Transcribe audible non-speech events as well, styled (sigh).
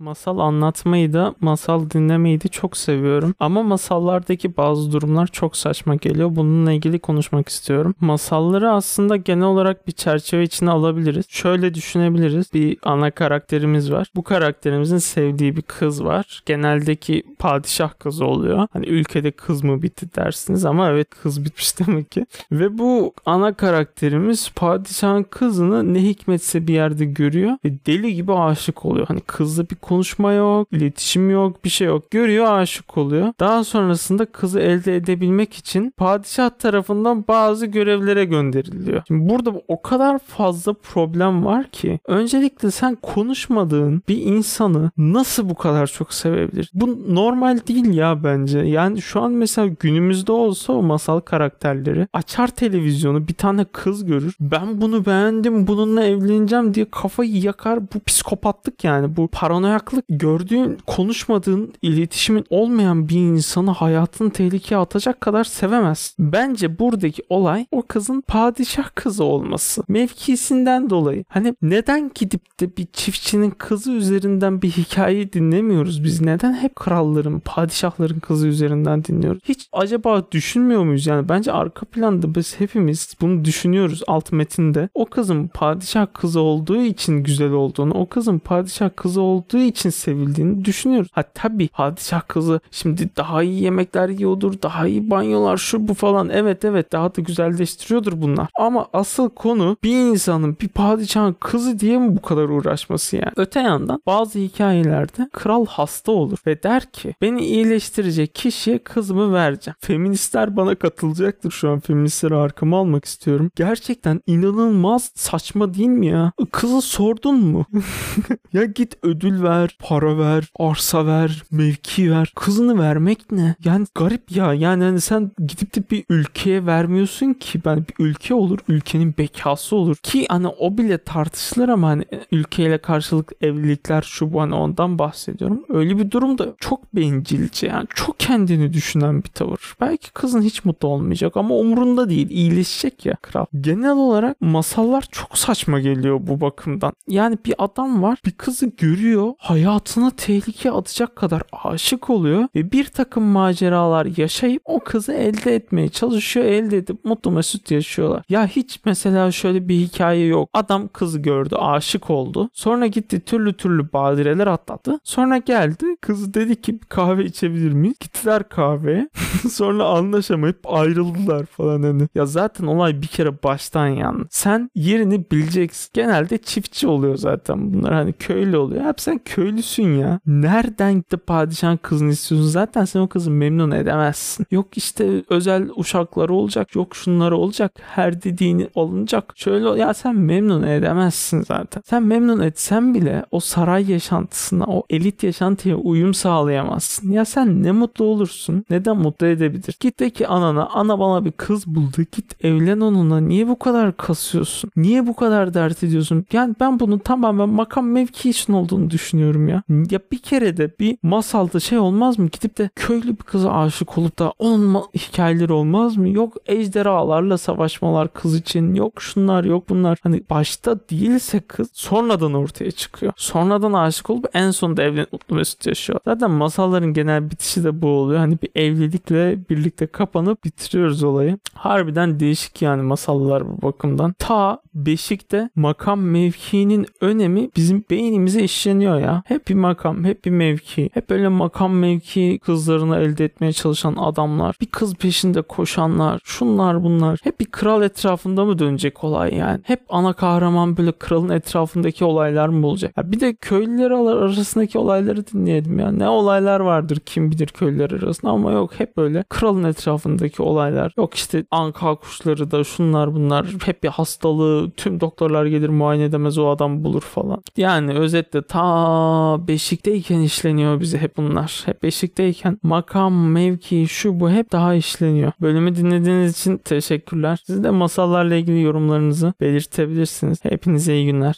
Masal anlatmayı da masal dinlemeyi de çok seviyorum. Ama masallardaki bazı durumlar çok saçma geliyor. Bununla ilgili konuşmak istiyorum. Masalları aslında genel olarak bir çerçeve içine alabiliriz. Şöyle düşünebiliriz. Bir ana karakterimiz var. Bu karakterimizin sevdiği bir kız var. Geneldeki padişah kızı oluyor. Hani ülkede kız mı bitti dersiniz ama evet kız bitmiş (laughs) demek ki. Ve bu ana karakterimiz padişahın kızını ne hikmetse bir yerde görüyor ve deli gibi aşık oluyor. Hani kızla bir konuşma yok, iletişim yok, bir şey yok. Görüyor, aşık oluyor. Daha sonrasında kızı elde edebilmek için padişah tarafından bazı görevlere gönderiliyor. Şimdi burada o kadar fazla problem var ki öncelikle sen konuşmadığın bir insanı nasıl bu kadar çok sevebilir? Bu normal değil ya bence. Yani şu an mesela günümüzde olsa o masal karakterleri açar televizyonu bir tane kız görür. Ben bunu beğendim bununla evleneceğim diye kafayı yakar. Bu psikopatlık yani. Bu paranoyaklık. Gördüğün, konuşmadığın, iletişimin olmayan bir insanı hayatını tehlikeye atacak kadar sevemez. Bence buradaki olay o kızın padişah kızı olması. Mevkisinden dolayı. Hani neden gidip de bir çiftçinin kızı üzerinden bir hikaye dinlemiyoruz biz? Neden hep kralların, padişahların kızı üzerinden dinliyoruz? Hiç acaba düşünmüyor muyuz? Yani bence arka planda biz hepimiz bunu düşünüyoruz alt metinde. O kızın padişah kızı olduğu için güzel olduğunu, o kızın padişah kızı olduğu için sevildiğini düşünüyoruz. Ha tabii padişah kızı şimdi daha iyi yemekler yiyordur, daha iyi banyolar şu bu falan. Evet evet daha da güzelleştiriyordur bunlar. Ama asıl konu bir insanın bir padişahın kızı diye mi bu kadar uğraşması yani? Öte yandan bazı hikayelerde kral hasta olur ve der ki beni iyileştirecek kişiye kızımı vereceğim. Feministler bana katılacaktır şu an. Feministleri arkama almak istiyorum. Gerçekten inanılmaz saçma değil mi ya? Kızı sordun mu? (laughs) ya git ödül ver, para ver, arsa ver, mevki ver. Kızını vermek ne? Yani garip ya. Yani hani sen gidip de bir ülkeye vermiyorsun ki. Ben bir ülke olur, ülkenin bekası olur. Ki hani o bile tartışılır ama hani ülkeyle karşılık evlilikler şu bu hani ondan bahsediyorum. Öyle bir durumda çok bencilce yani çok kendini düşünen bir tavır. Belki kızın hiç mutlu olmayacak ama umurunda değil. iyileşecek ya kral. Genel olarak masallar çok saçma geliyor bu bakımdan. Yani bir adam var bir kızı görüyor hayatına tehlike atacak kadar aşık oluyor ve bir takım maceralar yaşayıp o kızı elde etmeye çalışıyor. Elde edip mutlu mesut yaşıyorlar. Ya hiç mesela şöyle bir hikaye yok. Adam kızı gördü aşık oldu. Sonra gitti türlü türlü badireler atlattı. Sonra geldi kızı dedi ki kahve içebilir miyiz? Gittiler kahveye. (laughs) Sonra anlaşamayıp ayrıldılar falan hani. Ya zaten olay bir kere baştan yandı. Sen yerini bileceksin. Genelde çiftçi oluyor zaten bunlar. Hani köylü oluyor. Hep sen köylüsün ya. Nereden gitti padişahın kızını istiyorsun? Zaten sen o kızı memnun edemezsin. Yok işte özel uşakları olacak. Yok şunları olacak. Her dediğini olunacak. Şöyle ya sen memnun edemezsin zaten. Sen memnun etsen bile o saray yaşantısına, o elit yaşantıya uyum sağlayamazsın. Ya sen ne mutlu olursun. Neden mutlu edebilir? Git de ki anana ana bana bir kız buldu. Git evlen onunla. Niye bu kadar kasıyorsun? Niye bu kadar dert ediyorsun? Yani ben bunu tamamen makam mevki için olduğunu düşünüyorum ya. Ya bir kere de bir masalda şey olmaz mı? Gidip de köylü bir kıza aşık olup da onun hikayeleri olmaz mı? Yok ejderhalarla savaşmalar kız için. Yok şunlar yok bunlar. Hani başta değilse kız sonradan ortaya çıkıyor. Sonradan aşık olup en sonunda evlenip mutlu mesut yaşıyor. Zaten masalların genel bitişi de bu oluyor. Hani bir evlilikle birlikte kapanıp bitiriyoruz olayı. Harbiden değişik yani masallar bu bakımdan. Ta Beşik'te makam mevkinin önemi bizim beynimize işleniyor ya. Hep bir makam, hep bir mevki. Hep böyle makam mevki kızlarını elde etmeye çalışan adamlar. Bir kız peşinde koşanlar. Şunlar bunlar. Hep bir kral etrafında mı dönecek olay yani? Hep ana kahraman böyle kralın etrafındaki olaylar mı olacak? Ya bir de köylüler arasındaki olayları dinleyelim ya. Ne olaylar vardır kim bilir köylüler arasında ama yok hep böyle kralın etrafındaki olaylar. Yok işte anka kuşları da şunlar bunlar. Hep bir hastalığı tüm doktorlar gelir muayene edemez o adam bulur falan. Yani özetle ta beşikteyken işleniyor bize hep bunlar. Hep beşikteyken makam, mevki, şu bu hep daha işleniyor. Bölümü dinlediğiniz için teşekkürler. Siz de masallarla ilgili yorumlarınızı belirtebilirsiniz. Hepinize iyi günler.